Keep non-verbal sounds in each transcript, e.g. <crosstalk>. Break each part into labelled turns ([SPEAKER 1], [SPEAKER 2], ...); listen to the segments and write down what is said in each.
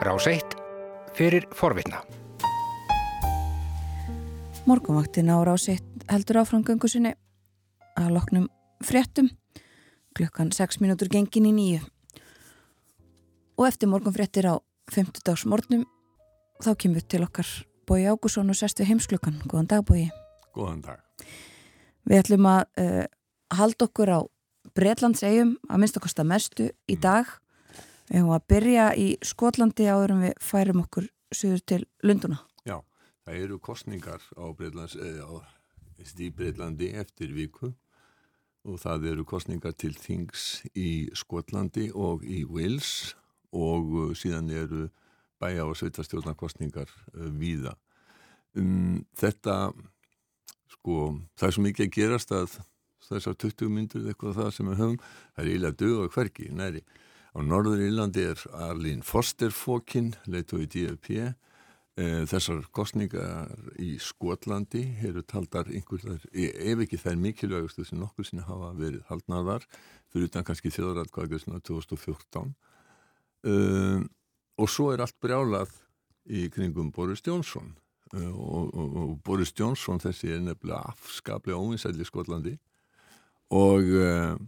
[SPEAKER 1] Rás 1 fyrir forvitna.
[SPEAKER 2] Morgunvaktin á Rás 1 heldur áframgöngu sinni að loknum fréttum klukkan 6 mínútur gengin í nýju. Og eftir morgunfréttir á 50 dags morgnum þá kemur til okkar Bói Ágússon og sest við heimsklukkan. Góðan dag Bói.
[SPEAKER 3] Góðan dag.
[SPEAKER 2] Við ætlum að uh, halda okkur á Breitlands eigum að minnst okkar stað mestu í
[SPEAKER 3] Mm.
[SPEAKER 2] dag. Við höfum að byrja í Skotlandi áður en við færum okkur sögur til Lunduna.
[SPEAKER 3] Já, það eru kostningar á Breitlandi eftir viku og það eru kostningar til Þings í Skotlandi og í Wales og uh, síðan eru bæja og sveitastjórnarkostningar uh, víða. Um, þetta, sko, það er svo mikið að gerast að þessar 20 myndur eitthvað það sem við höfum, það er eiginlega dög og hverki, næri. Á Norður Írlandi er Arlín Foster fókin, leitu í DFP, Eh, Þessar kostningar í Skotlandi eru taldar einhverjar, ef ekki þær mikilvægustu sem nokkur sinni hafa verið haldnaðar, fyrir utan kannski þjóðratkvæðisna 2014. Um, og svo er allt brjálað í kringum Boris Johnson. Uh, og, og, og Boris Johnson þessi er nefnilega afskaplega óvinsæli í Skotlandi. Og uh,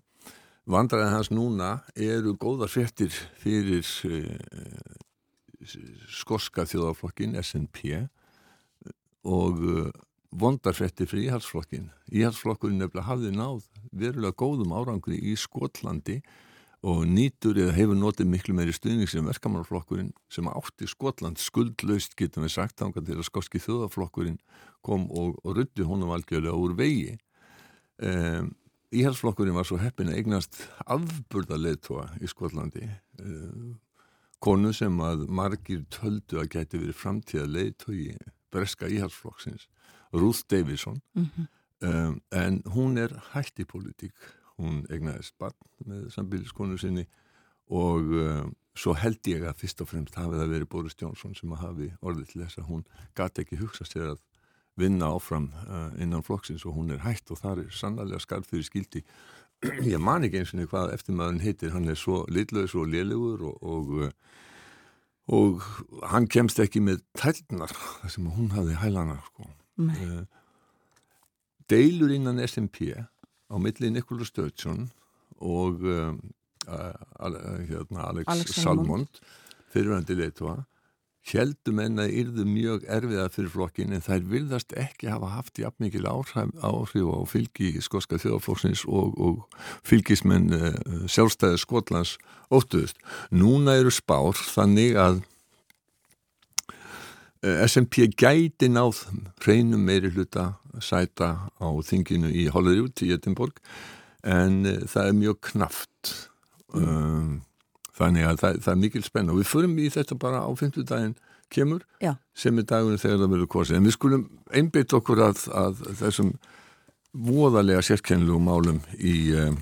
[SPEAKER 3] vandræðin hans núna eru góðar fréttir fyrir uh, skoska þjóðaflokkin SNP og uh, vondarfetti fyrir íhalsflokkin. Íhalsflokkurinn nefnilega hafði náð verulega góðum árangri í Skotlandi og nýtur eða hefur notið miklu meiri stuðning sem verkamannflokkurinn sem átti Skotland skuldlaust getum við sagt ánga til að skoski þjóðaflokkurinn kom og, og ruddi honum algjörlega úr vegi. Um, Íhalsflokkurinn var svo heppin að eignast afburða leðtóa í Skotlandi um, konu sem að margir töldu að geti verið framtíða leiðtói breska íhalsflokksins, Ruth Davison
[SPEAKER 2] Mm -hmm.
[SPEAKER 3] um, en hún er hætt í politík hún egnaðist barn með sambíliskonu sinni og um, svo held ég að fyrst og fremst hafi það verið Boris Johnson sem að hafi orðið til þess að hún gati ekki hugsa sér að vinna áfram uh, innan flokksins og hún er hætt og það er sannlega skarð fyrir skildi <clears throat> ég man ekki eins og hvað eftirmaðurinn heitir, hann er svo litlaus og lélugur og, og, og hann kemst ekki með tælnar sem hún hafði hælana sko.
[SPEAKER 2] Nei.
[SPEAKER 3] deilur innan SMP á milli Nikolur Sturgeon og um, hérna, Alex,
[SPEAKER 2] Alex
[SPEAKER 3] Salmond fyrirvændi leitua heldum en að yrðu mjög erfiða fyrir flokkin en þær virðast ekki hafa haft jafn mikil áhrif, á fylgi skoska þjóðaflokksins og, og fylgismenn uh, sjálfstæði Skotlands óttuðust. Núna eru spár þannig að uh, SMP gæti náð hreinum meiri hluta sæta á þinginu í Hollywood í Edinborg en uh, það er mjög knaft um, þannig að það, það er mikil spenn og við förum í þetta bara á 50 daginn kemur
[SPEAKER 2] Já.
[SPEAKER 3] sem er dagurinn þegar það verður kosið en við skulum einbytt okkur að, að þessum voðalega sérkennlu málum í, um,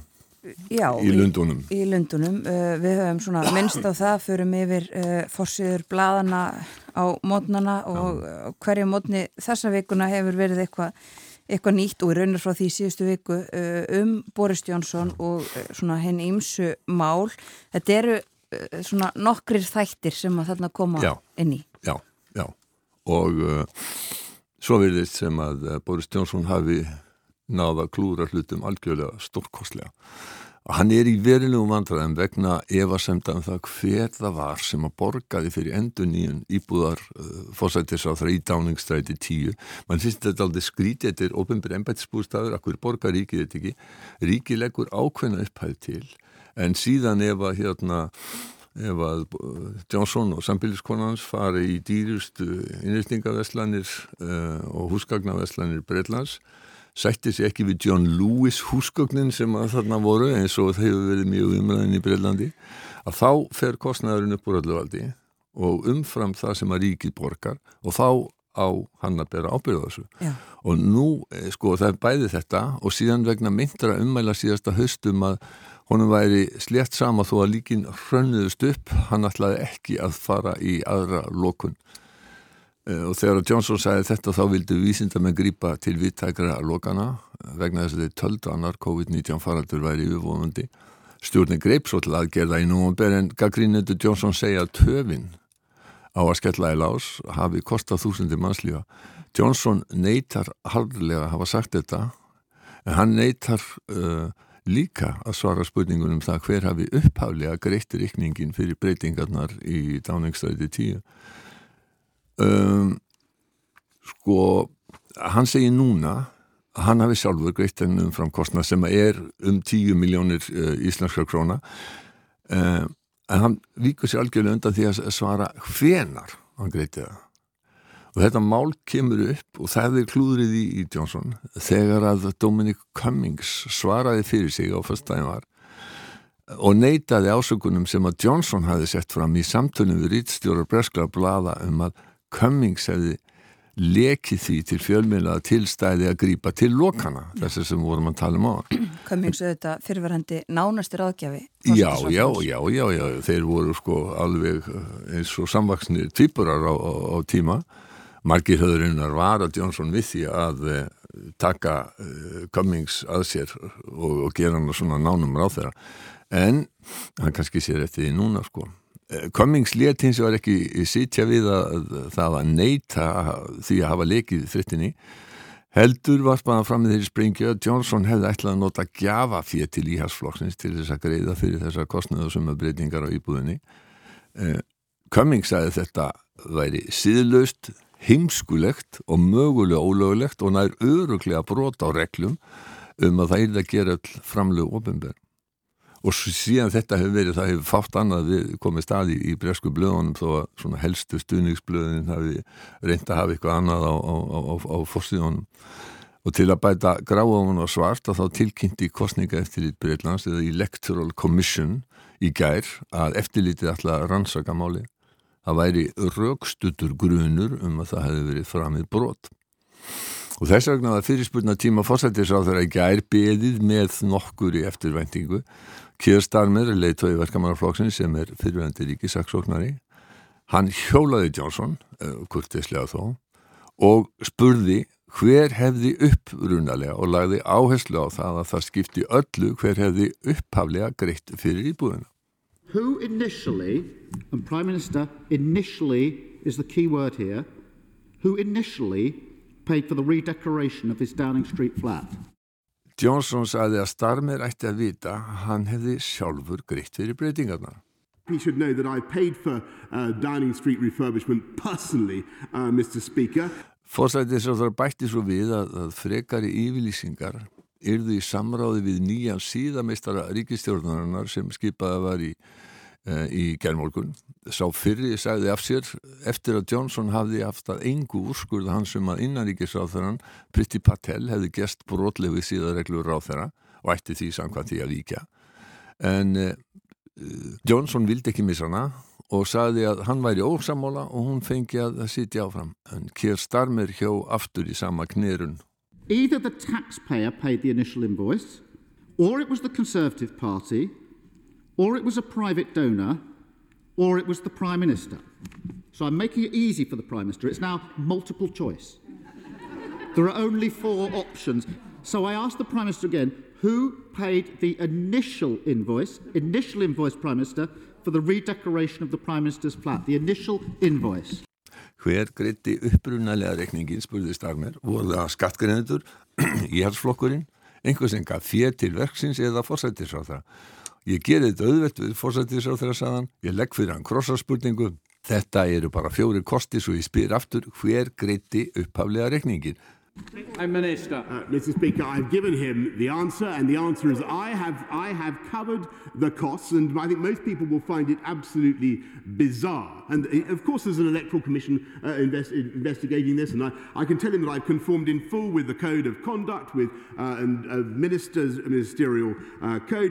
[SPEAKER 2] Já,
[SPEAKER 3] í Lundunum
[SPEAKER 2] í Lundunum. Uh, við höfum svona minnst á það, förum yfir uh, forsiður bladana á mótnana og uh, hverju mótni þessa vikuna hefur verið eitthvað eitthvað nýtt og í raunir frá því síðustu viku uh, um Boris Johnson og uh, svona henni ímsu mál. Þetta eru uh, svona nokkrir þættir sem að þarna koma
[SPEAKER 3] Já.
[SPEAKER 2] inn í.
[SPEAKER 3] Já, já og uh, svo verðist sem að Boris Johnson hafi náða klúra hlutum algjörlega stórkostlega. Hann er í verilegum vandræðum vegna efasemda um það hver það var sem að borgaði fyrir endur nýjun íbúðar uh, fósættisráþra í dáningstræti 10. Man finnst þetta aldrei skrítið, þetta er ofinbjörn embættisbúrstafur, akkur borgar ríkið þetta ekki. Ríkið leggur ákveðna upphæð til en síðan ef að hérna ef að uh, Johnson og sambíliskonans fari í dýrustu innrýstingaveslanir uh, og húsgagnaveslanir Breitlands sætti sér ekki við John Lewis húsgögnin sem að þarna voru eins og það hefur verið mjög umræðin í Breitlandi að þá fer kostnæðurinn upp úr öllu valdi og umfram það sem að ríkið borgar og þá á hann að bera ábyrða þessu
[SPEAKER 2] Já.
[SPEAKER 3] og nú, eh, sko, það er bæði þetta og síðan vegna myndra ummæla síðasta haustum að honum væri slétt sama þó að líkin hrönnuðust upp, hann ætlaði ekki að fara í aðra lokun og þegar Johnson sagði þetta þá vildi vísindamenn grípa til vittækra lokana eh, vegna þess að þeir töldu annar COVID-19 faraldur væri yfirvonandi stjórnin greip svo til aðgerða í númumber en gaggrínundu Johnson segja að töfin á að skella í lás hafi kostað þúsundi mannslífa. Johnson neytar haldlega að hafa sagt þetta en hann neytar uh, líka að svara spurningunum það hver hafi upphaflega greitt rikningin fyrir breytingarnar í dáningstræti 10 um, sko hann segir núna að hann hafi sjálfur greitt ennum fram kostna sem er um 10 miljónir uh, íslenskra króna. Um, en hann víkur sér algjörlega undan því að svara hvenar hann greitti það? Og þetta mál kemur upp og það er klúðrið í, í Johnson. Þegar að Dominic Cummings svaraði fyrir sig á fyrstæðin var og neytaði ásökunum sem að Johnson hafi sett fram í samtunum við rítstjórar breskla blada um að Cummings hefði lekið því til fjölmiðlaða tilstæði að grýpa til lokana þessi sem vorum að tala um á <clears throat>
[SPEAKER 2] Cummings auðvitað fyrirverandi nánastir aðgjafi
[SPEAKER 3] já, já, já, já, já þeir voru sko alveg eins og samvaksnir tvíburar á, á, á tíma. Margir höðurinnar var að Jónsson við því að uh, taka uh, Cummings að sér og, og gera hann svona nánum ráð þeirra en hann kannski sér eftir því núna sko. eh, Cummings let hins var ekki sitja við að það að neyta því að hafa lekið frittinni heldur var bara fram með þeirri springju að Johnson hefði ætlað að nota gjafa fyrir til íhalsflokksins til þess að greiða fyrir þessar kostnöðu sem að breytingar á íbúðinni Cummings sagði þetta væri síðlaust heimskulegt og mögulega ólögulegt og nær öruglega brot á reglum um að það er að gera all framlegu ofinbjörn. Og síðan þetta hefur verið, það hefur fátt annað við komið staði í, í bresku blöðunum þó að svona helstu stuðningsblöðunin hafi reynd að hafa eitthvað annað á, á, á, á fórstíðunum. Og til að bæta gráðun og svart að þá tilkynnti kostninga eftirlit Breitlands eða Electoral Commission í gær að eftirlitið ætla að rannsaka málið það væri raukstutur grunur um að það hefði verið framið brot. Og þess vegna var fyrirspurna tíma fórsættisáþur að gær beðið með nokkur í eftirvæntingu. Kjörstarmer, leitói verkamannarflokksins sem er fyrirvændi ríkisaksóknari, hann hjólaði Johnson, eh, kurtislega þó, og spurði hver hefði upprunalega og lagði áherslu á það að það skipti öllu hver hefði upphaflega greitt fyrir íbúðina.
[SPEAKER 4] who initially, and Prime Minister initially is the key word here, who initially paid for the redecoration of this Downing Street flat?
[SPEAKER 3] Johnson sagði að Starmer ætti að vita að hann hefði sjálfur greitt fyrir breytingarna.
[SPEAKER 5] He should know that I paid for uh, Downing Street refurbishment personally, uh, Mr. Speaker.
[SPEAKER 3] Fórsættis og það bætti svo við að, að frekari yfirlýsingar yrðu í samráði við nýjan síðameistara ríkistjórnarinnar sem skipaði var í, í gerðmólkun. Sá fyrri sagði af sér eftir að Johnson hafði haft að engu úrskurða hans um að innaríkisráþarann Priti Patel hefði gest brotlegu síðareglur ráþara og ætti því samkvæmt því að víkja. En uh, Johnson vildi ekki missa hana og sagði að hann væri ósammála og hún fengi að sitja áfram. En Kier Starmer hjó aftur í sama knirun
[SPEAKER 4] Either the taxpayer paid the initial invoice, or it was the Conservative Party, or it was a private donor, or it was the Prime Minister. So I'm making it easy for the Prime Minister. It's now multiple choice. there are only four options. So I asked the Prime Minister again who paid the initial invoice, initial invoice, Prime Minister, for the redecoration of the Prime Minister's flat, the initial invoice.
[SPEAKER 3] Hver greitti upprunalega rekningin, spurði Starmer, voru það skattgreðendur, <clears throat> íhalsflokkurinn, einhver sem gaf fér til verksins eða fórsættisráþara. Ég gerði þetta auðvelt við fórsættisráþara saðan, ég legg fyrir hann krossarspurningu, þetta eru bara fjóri kosti svo ég spyr aftur hver greitti upphaflega rekningin.
[SPEAKER 6] Prime Minister.
[SPEAKER 5] Uh, Mr. Speaker, I've given him the answer, and the answer is I have, I have covered the costs, and I think most people will find it absolutely bizarre. And uh, of course, there's an electoral commission uh, invest, investigating this, and I, I can tell him that I've conformed in full with the code of conduct, with uh, and, uh, ministers, ministerial uh, code.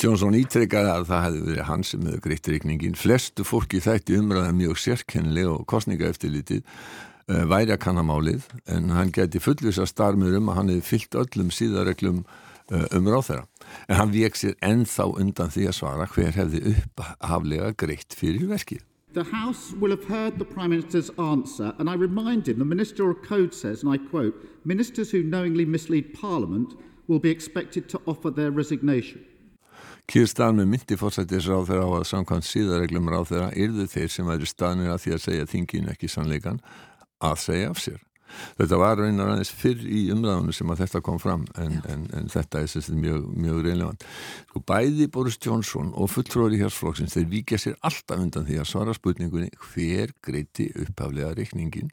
[SPEAKER 3] Johnson ítrekkaði að það hefði verið hann sem hefði greitt reikningin. Flestu fólki þætti umræða mjög sérkennileg og kostninga eftirlitið uh, væri að kannamálið en hann geti fullvisa starmur um að hann hefði fyllt öllum síðareglum uh, um ráð þeirra. En hann veik sér ennþá undan því að svara hver hefði upphaflega greitt fyrir verkið.
[SPEAKER 4] The House will have heard the Prime Minister's answer, and I remind him the Ministerial Code says, and I quote, Ministers who knowingly mislead Parliament will be expected to offer their resignation.
[SPEAKER 3] Kýrstan með myndi fórsættis ráð þeirra á að samkvæmt síðareglum ráð þeirra yrðu þeir sem væri staðnir að því að segja þingin ekki sannleikan að segja af sér. Þetta var raunar aðeins fyrr í umræðunum sem að þetta kom fram en, en, en þetta er sérstaklega mjög, mjög reynlefant. Sko bæði Boris Johnson og fulltróður í hérsflokksins þeir vikja sér alltaf undan því að svara spurningunni hver greiti upphaflega reikningin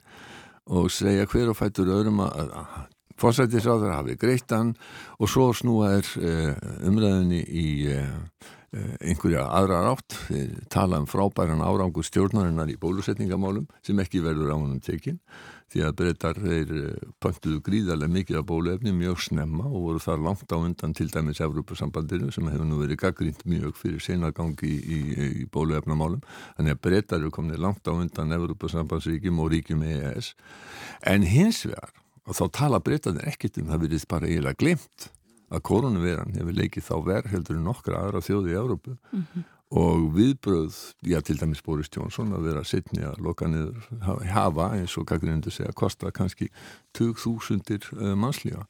[SPEAKER 3] og segja hver og fætur öðrum að, að fórsættisáður hafi greittan og svo snúa er uh, umræðinni í uh, uh, einhverja aðra rátt. Tala um frábæran árangur stjórnarinnar í bólusetningamálum sem ekki verður á húnum tekinn því að breytar þeir pöntuðu gríðarlega mikið af bólefni mjög snemma og voru þar langt á undan til dæmis Evrópussambandinu sem hefur nú verið gaggrínt mjög fyrir senagangi í, í, í bólefnamálum þannig að breytar eru komnið langt á undan Evrópussambandsríkjum og ríkjum EES en hins vegar og þá tala breytanir ekkert um það verið bara eiginlega glemt að koronaviran hefur leikið þá verð heldur en nokkra aðra þjóði í Európu mm -hmm. og viðbröð, já til dæmis Boris Jónsson að vera sittni að loka niður hafa eins og gaggrindu segja kosta kannski 2000 uh, mannslífa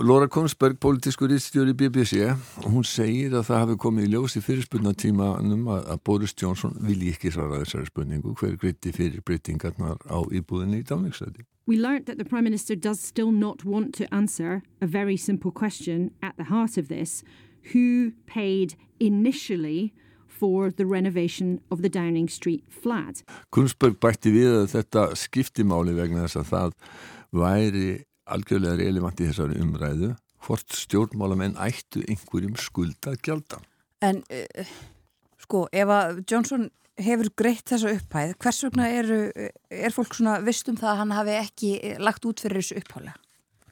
[SPEAKER 3] Laura Konsberg, politískur ístjóri BBC, hún segir að það hafi komið í ljós í fyrirspunnatímanum að, Boris Johnson vilji ekki svara þessari spurningu hver gritti fyrir breytingarnar á íbúðinni í dáningsæti.
[SPEAKER 6] We learnt that the Prime Minister does still not want to answer a very simple question at the heart of this. Who paid initially for the renovation of the Downing Street flat?
[SPEAKER 3] Konsberg bætti við að þetta skiptimáli vegna þess að það væri algjörlega relevant í þessari umræðu hvort stjórnmálamenn ættu einhverjum skulda gælda.
[SPEAKER 2] En uh, sko, ef að Johnson hefur greitt þessa upphæð, hvers vegna er, er fólk svona vist um það að hann hafi ekki lagt út fyrir þessu upphála?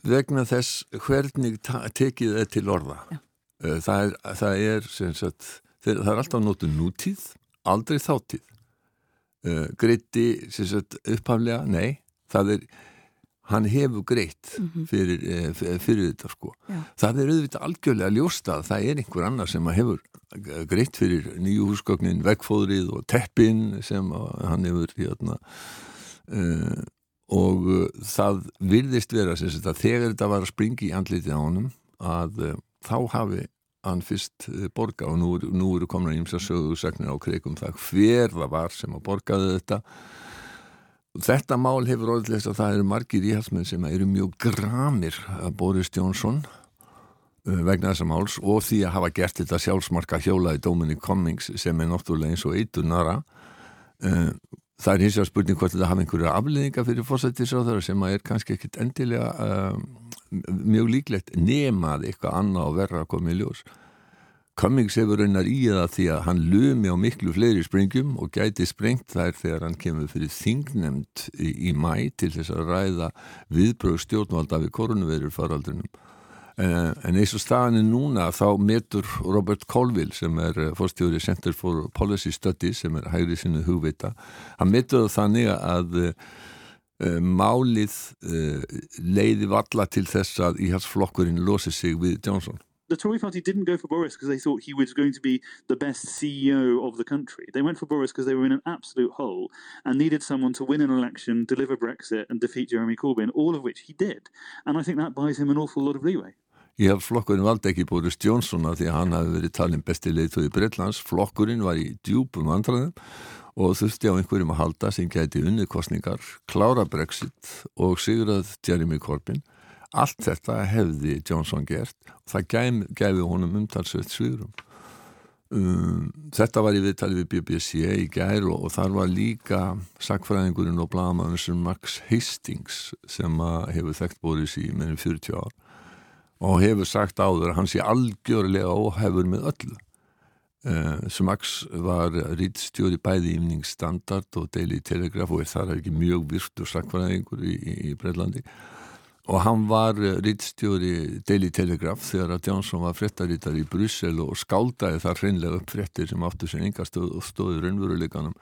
[SPEAKER 3] Vegna þess hvernig tekið það til orða. Já. Eh, það er, það er, sagt, það er alltaf nótu nútíð, aldrei þáttíð. Greitti upphaflega, nei, það er hann hefur greitt mhm. fyrir, -hmm. fyrir þetta sko. Já. Það er auðvitað algjörlega ljóstað, það er einhver annar sem hefur greitt fyrir nýju húsgögnin, vegfóðrið og teppin sem hann hefur hérna uh, og það virðist vera sagt, að þegar þetta var að springi í andlitið á honum að uh, þá hafi hann fyrst borga og nú, nú eru komin að ímsa sögursagnir á kreikum það hver það var sem að borgaði þetta Þetta mál hefur orðilegst að það eru margir íhalsmenn sem eru mjög gramir að Boris Jónsson uh, vegna þessa máls og því að hafa gert þetta sjálfsmarka hjóla í Dominic Cummings sem er náttúrulega eins og eitur nara. Uh, það er hins vegar spurning hvort þetta hafa einhverja afleðinga fyrir fórsættisráðara sem er kannski ekkit endilega uh, mjög líklegt nemað eitthvað annað og verra að koma í ljós. Cummings hefur raunar í það því að hann lumi á miklu fleiri sprengjum og gæti sprengt þær þegar hann kemur fyrir þingnemnd í, í mæ til þess að ræða viðbröð stjórnvalda við koronavirur faraldunum. En, en eins og staðan núna þá metur Robert Colville sem er eh, fórstjóri Center for Policy Studies sem er hægri sinni hugvita, hann metur það þannig að uh, málið leiði valla til þess að íhalsflokkurinn losi sig við Johnson
[SPEAKER 7] the Tory party didn't go for Boris because they thought he was going to be the best CEO of the country. They went for Boris because they were in an absolute hole and needed someone to win an election, deliver Brexit, and defeat Jeremy Corbyn, all of which he did. And I think that buys him an awful lot of leeway.
[SPEAKER 3] Ég haf flokkurinn valdi ekki Boris Johnson að því að hann hafi verið talin besti leiðtóði Breitlands. Flokkurinn var í djúpum vandraðum og þurfti á einhverjum að halda sem gæti unnið kostningar, klára Brexit og sigrað Jeremy Corbyn Allt þetta hefði Johnson gert og það gæf, gæfi honum umtalsveit svírum. Um, þetta var í viðtali við BBC í gær og, og þar var líka sakfræðingurinn og blagamannur sem Max Hastings sem hefur þekkt Boris í meðin 40 ár og hefur sagt áður að hann sé algjörlega óhefur með öllu. Uh, sem Max var rítstjóri bæði ímningsstandard og Daily Telegraph og er þar ekki mjög virtur sakfræðingur í, í, í Breitlandi og hann var eh, rittstjóri Daily Telegraph þegar að Johnson var frettarítar í Brussel og skáldaði þar hreinlega upp frettir sem áttu sem enga stóð stóði raunveruleikanum.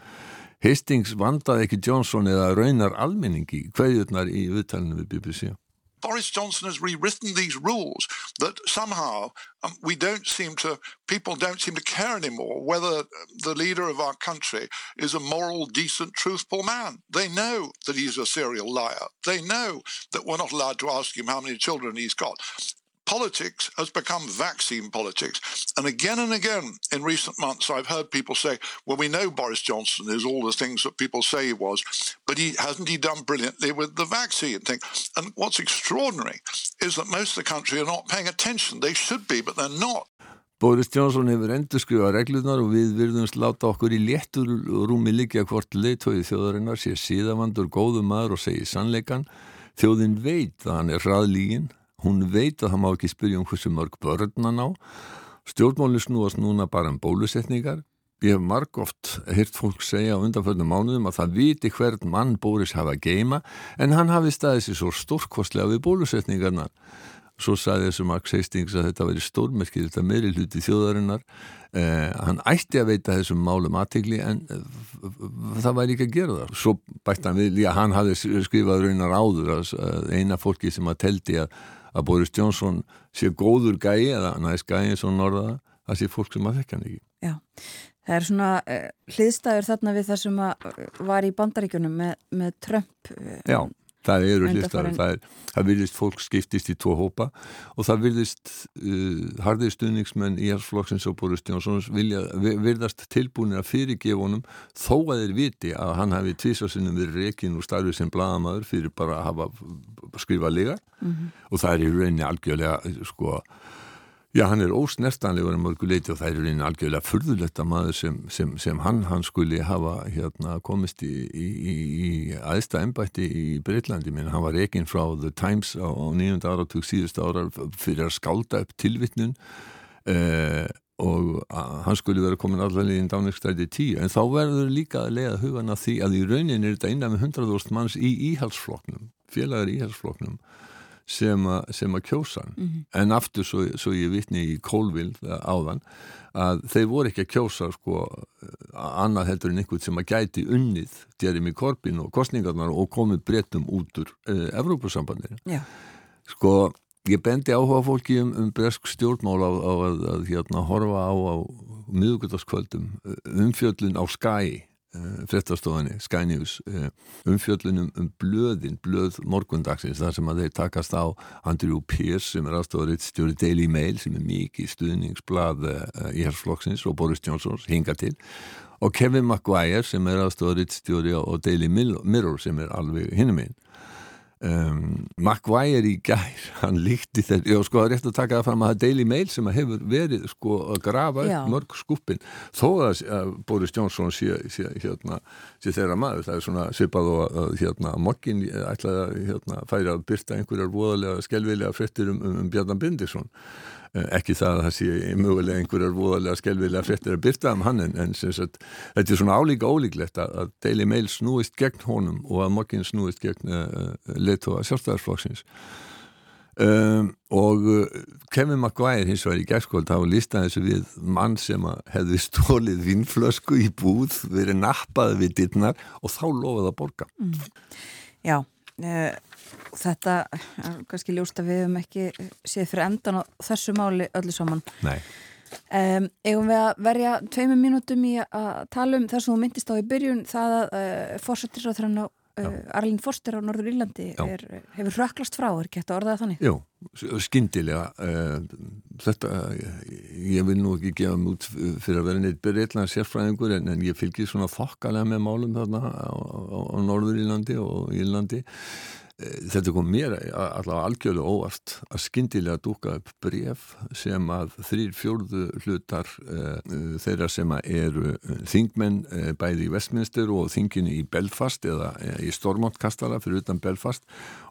[SPEAKER 3] Hastings vandaði ekki Johnson eða raunar almenningi hverjurnar í viðtælinu við BBC.
[SPEAKER 8] Boris Johnson has rewritten these rules that somehow um, we don't seem to, people don't seem to care anymore whether the leader of our country is a moral, decent, truthful man. They know that he's a serial liar. They know that we're not allowed to ask him how many children he's got. Politics has become vaccine politics. And again and again in recent months, I've heard people say, well, we know Boris Johnson is all the things that people say he was, but he hasn't he done brilliantly with the vaccine thing? And what's extraordinary is that most of the country are not paying attention. They should be, but they're not.
[SPEAKER 3] Boris Johnson hefur endur skrifað reglunar og við virðumst láta okkur í léttur rúmi líka hvort leitóið þjóðarinnar sé síðavandur góðum maður og segi sannleikan. Þjóðin veit að hann er hraðlígin, hún veit að það má ekki spyrja um hversu mörg börnan á. Stjórnmálinn snúast núna bara um bólusetningar. Ég hef marg oft hirt fólk segja á undanförnum mánuðum að það viti hvern mann Boris hafa geima en hann hafi staðið sér svo stórkostlega við bólusetningarnar. Svo sagði þessu Max Hastings að þetta veri stórmerkið, þetta meiri hluti þjóðarinnar. Eh, hann ætti að veita þessum málum aðtegli en eh, það væri ekki að gera það. Svo bætti hann við, já hann hafði skrifað raunar áður að eina fólki sem að teldi að, að Boris Johnson sé góður gæi eða næst gæi eins og norða, það sé fólk sem að þekka hann ekki.
[SPEAKER 2] Já, það er svona uh, hliðstæður þarna við það sem var í bandaríkunum með, með Trump.
[SPEAKER 3] Uh, Já. Það eru hlistaður, það, það virðist fólk skiptist í tvo hópa og það virðist uh, harðið stuðningsmenn í Jálflokksins og Boris Jónsson virðast tilbúinir að fyrirgefa honum þó að þeir viti að hann hafi tvísvarsinnum við rekin og starfið sem bladamæður fyrir bara að hafa skrifað ligar mm -hmm. og það er í rauninni algjörlega sko Já, hann er ósnertanlegur en mörgu leiti og það er einu algjörlega fyrðulegt að maður sem, sem, sem hann, hann skuli hafa hérna, komist í, í, í, í aðsta ennbætti í Breitlandi minn, hann var reygin frá The Times á, nýjönda áratug síðust ára fyrir að skálda upp tilvittnun eh, og hann skuli vera komin allavega í en dáningstæði tíu, en þá verður líka að leiða hugan að því að í raunin er þetta innan með 100.000 manns í íhalsfloknum, félagar íhalsfloknum sem, a, sem að kjósa mm -hmm. en aftur svo, svo ég vitni í Kólvill áðan að þeir voru ekki að kjósa sko annað heldur en einhvern sem að gæti unnið Jeremy Corbyn og kostningarnar og komið breytum út úr uh, Evrópussambandinu
[SPEAKER 2] yeah.
[SPEAKER 3] sko ég bendi áhuga fólki um, um bresk stjórnmál á, á að, að hérna horfa á, á miðugöldaskvöldum umfjöllun á skæi Eh, frettastofanni, Sky News eh, umfjöllunum um blöðin blöð morgundagsins, þar sem að þeir takast á Andrew Pierce sem er aðstofaritt stjóri Daily Mail sem er mikið stuðningsblad eh, í hersflokksins og Boris Johnson hinga til og Kevin Maguire sem er aðstofaritt stjóri og Daily Mirror sem er alveg hinnum einn Um, Maguire í gær <laughs> hann líkti þetta, já sko það er rétt að taka það fram að það er Daily Mail sem hefur verið sko að grafa upp já. mörg skupin þó að, að Boris Johnson sé, sé, hérna, sé þeirra maður það er svona svipað og að hérna, mokkin ætlaði að hérna, færa að byrta einhverjar voðalega skelvilega frettir um, um, Bjarnar Bindisson ekki það að það sé mögulega einhverjar voðalega skelvilega frettir að byrta um hann en, en sagt, þetta er svona álíka ólíklegt að, að Daily Mail snúist gegn honum og að mokkin snúist gegn uh, eh, leittóa sjálfstæðarsflokksins um, og Kevin Maguire hins vegar í gegskóld hafa listað þessu við mann sem hefði stólið vinnflösku í búð verið nappað við dittnar og þá lofaði að borga. Mm.
[SPEAKER 2] Já þetta er kannski ljóst að við hefum ekki séð fyrir endan á þessu máli öllu saman. Um, eigum við að verja tveimum mínútum í að tala um það sem þú myndist á í byrjun það að uh, fórsettir á þrann á Arlín Forster á Norður Írlandi er, hefur röklast frá, er gett að orðaða þannig?
[SPEAKER 3] Jú, skindilega uh, þetta, ég vil nú ekki gefa mút fyrir að vera neitt byrjillega sérfræðingur en, en ég fylgir svona þokkalega með málum þarna á, á, á Norður Írlandi og Írlandi þetta kom mér allavega algjörlega óvart að skindilega dúka upp bref sem að þrýr fjórðu hlutar uh, þeirra sem eru þingmenn uh, bæði í Westminster og þinginu í Belfast eða uh, í Stormont-kastala fyrir utan Belfast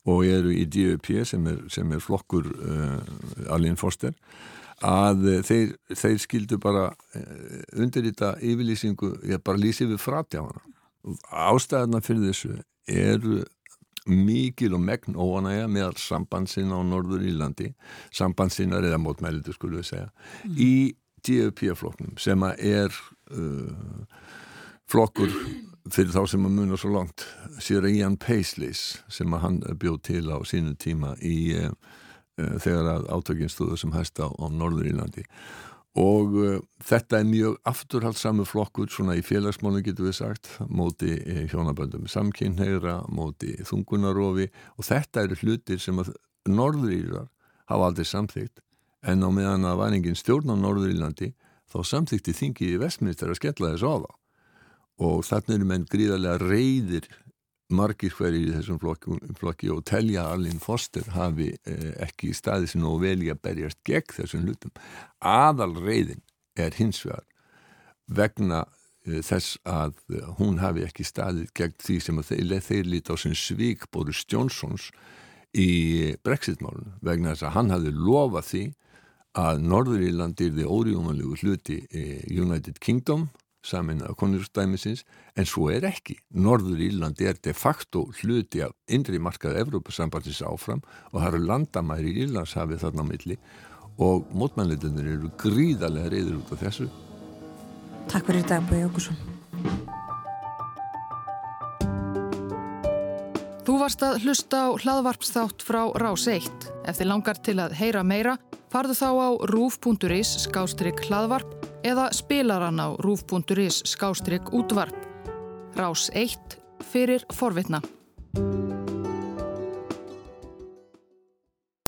[SPEAKER 3] og eru í DUP sem er, sem er flokkur Alin Foster að þeir, þeir skildu bara undir þetta yfirlýsingu, ég bara lýsi við fratjána ástæðana fyrir þessu eru mikil og megn óanægja meðal sambandsinn á Norður Írlandi sambandsinnar eða mótmælitur skulum við segja mm. í DFP-floknum sem að er uh, flokkur fyrir þá sem að muna svo langt sér Ian Paisleys sem að hann bjóð til á sínu tíma í uh, þegar að átökinn stóðu sem hæst á, á Norður Írlandi og uh, þetta er mjög afturhaldsamur flokkur svona í félagsmánu getur við sagt móti eh, hjónaböndum samkynneira, móti þungunarofi og þetta eru hlutir sem að norðrýrar hafa aldrei samþygt en á meðan að var engin stjórn á Norður Írlandi þá samþykti þingi í vestminister að skella þess á þá. Og þannig eru menn gríðarlega reyðir margir hverjir í þessum flokki, flokki og telja Arlín Foster hafi eh, ekki staðið sem nógu vel í að berjast gegn þessum hlutum. Aðal reyðin er hins vegar vegna eh, þess að hún hafi ekki staðið gegn því sem þeir, þeir líti á sem svík Boris Johnsons í Brexit-málunum vegna þess að hann hafi lofað því að Norður Írlandi er því óriðumanlegu hluti United Kingdom samin af konurstæmisins en svo er ekki. Norður Írlandi er de facto hluti af indri markaði Evrópasambansins áfram og það eru landamæri í Írlandshafi þarna á milli og mótmannleitunir eru gríðarlega reyður út af þessu.
[SPEAKER 2] Takk fyrir þetta, Böði Jókusson.
[SPEAKER 9] Þú varst að hlusta á hlaðvarpsþátt frá Rás 1. Ef þið langar til að heyra meira, farðu þá á rúf.is skástrygg hlaðvarp eða spilaran á rúf.is skástrygg útvarp. Rás 1 fyrir forvitna.